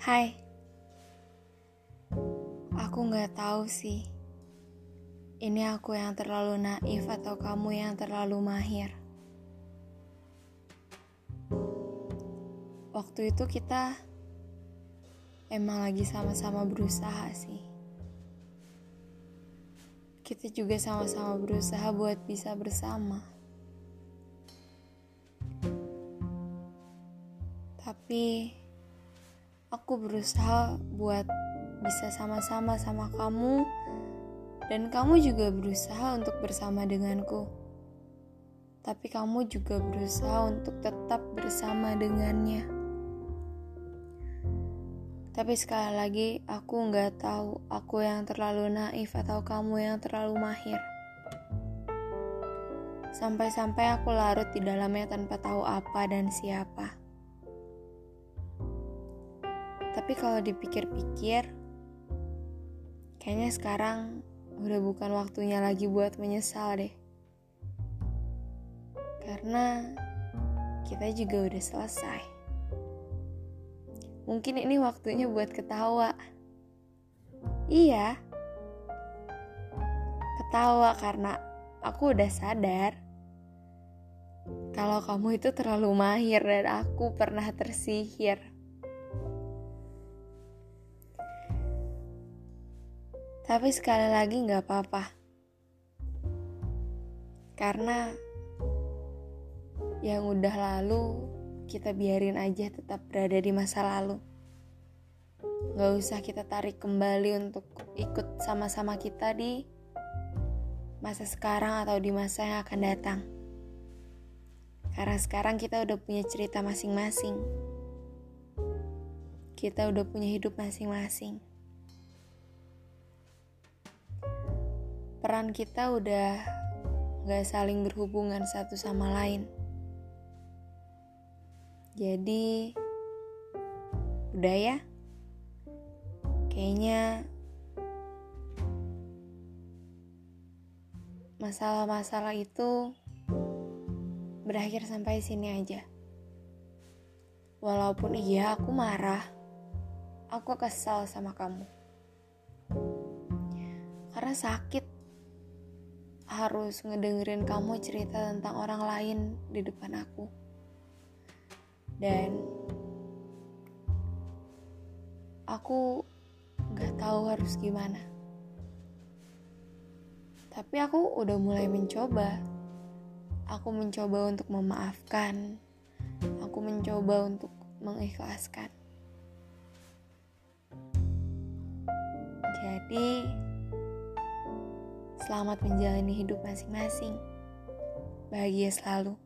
Hai, aku nggak tahu sih. Ini aku yang terlalu naif atau kamu yang terlalu mahir. Waktu itu kita emang lagi sama-sama berusaha sih. Kita juga sama-sama berusaha buat bisa bersama. Tapi aku berusaha buat bisa sama-sama sama kamu dan kamu juga berusaha untuk bersama denganku. Tapi kamu juga berusaha untuk tetap bersama dengannya. Tapi sekali lagi, aku nggak tahu aku yang terlalu naif atau kamu yang terlalu mahir. Sampai-sampai aku larut di dalamnya tanpa tahu apa dan siapa. Tapi kalau dipikir-pikir, kayaknya sekarang udah bukan waktunya lagi buat menyesal deh. Karena kita juga udah selesai. Mungkin ini waktunya buat ketawa. Iya. Ketawa karena aku udah sadar kalau kamu itu terlalu mahir dan aku pernah tersihir. Tapi sekali lagi gak apa-apa. Karena yang udah lalu kita biarin aja tetap berada di masa lalu. Gak usah kita tarik kembali untuk ikut sama-sama kita di masa sekarang atau di masa yang akan datang. Karena sekarang kita udah punya cerita masing-masing. Kita udah punya hidup masing-masing. Peran kita udah gak saling berhubungan satu sama lain. Jadi, udah ya. Kayaknya masalah-masalah itu berakhir sampai sini aja. Walaupun iya aku marah, aku kesal sama kamu. Karena sakit harus ngedengerin kamu cerita tentang orang lain di depan aku. Dan aku gak tahu harus gimana. Tapi aku udah mulai mencoba. Aku mencoba untuk memaafkan. Aku mencoba untuk mengikhlaskan. Jadi, Selamat menjalani hidup masing-masing. Bahagia selalu.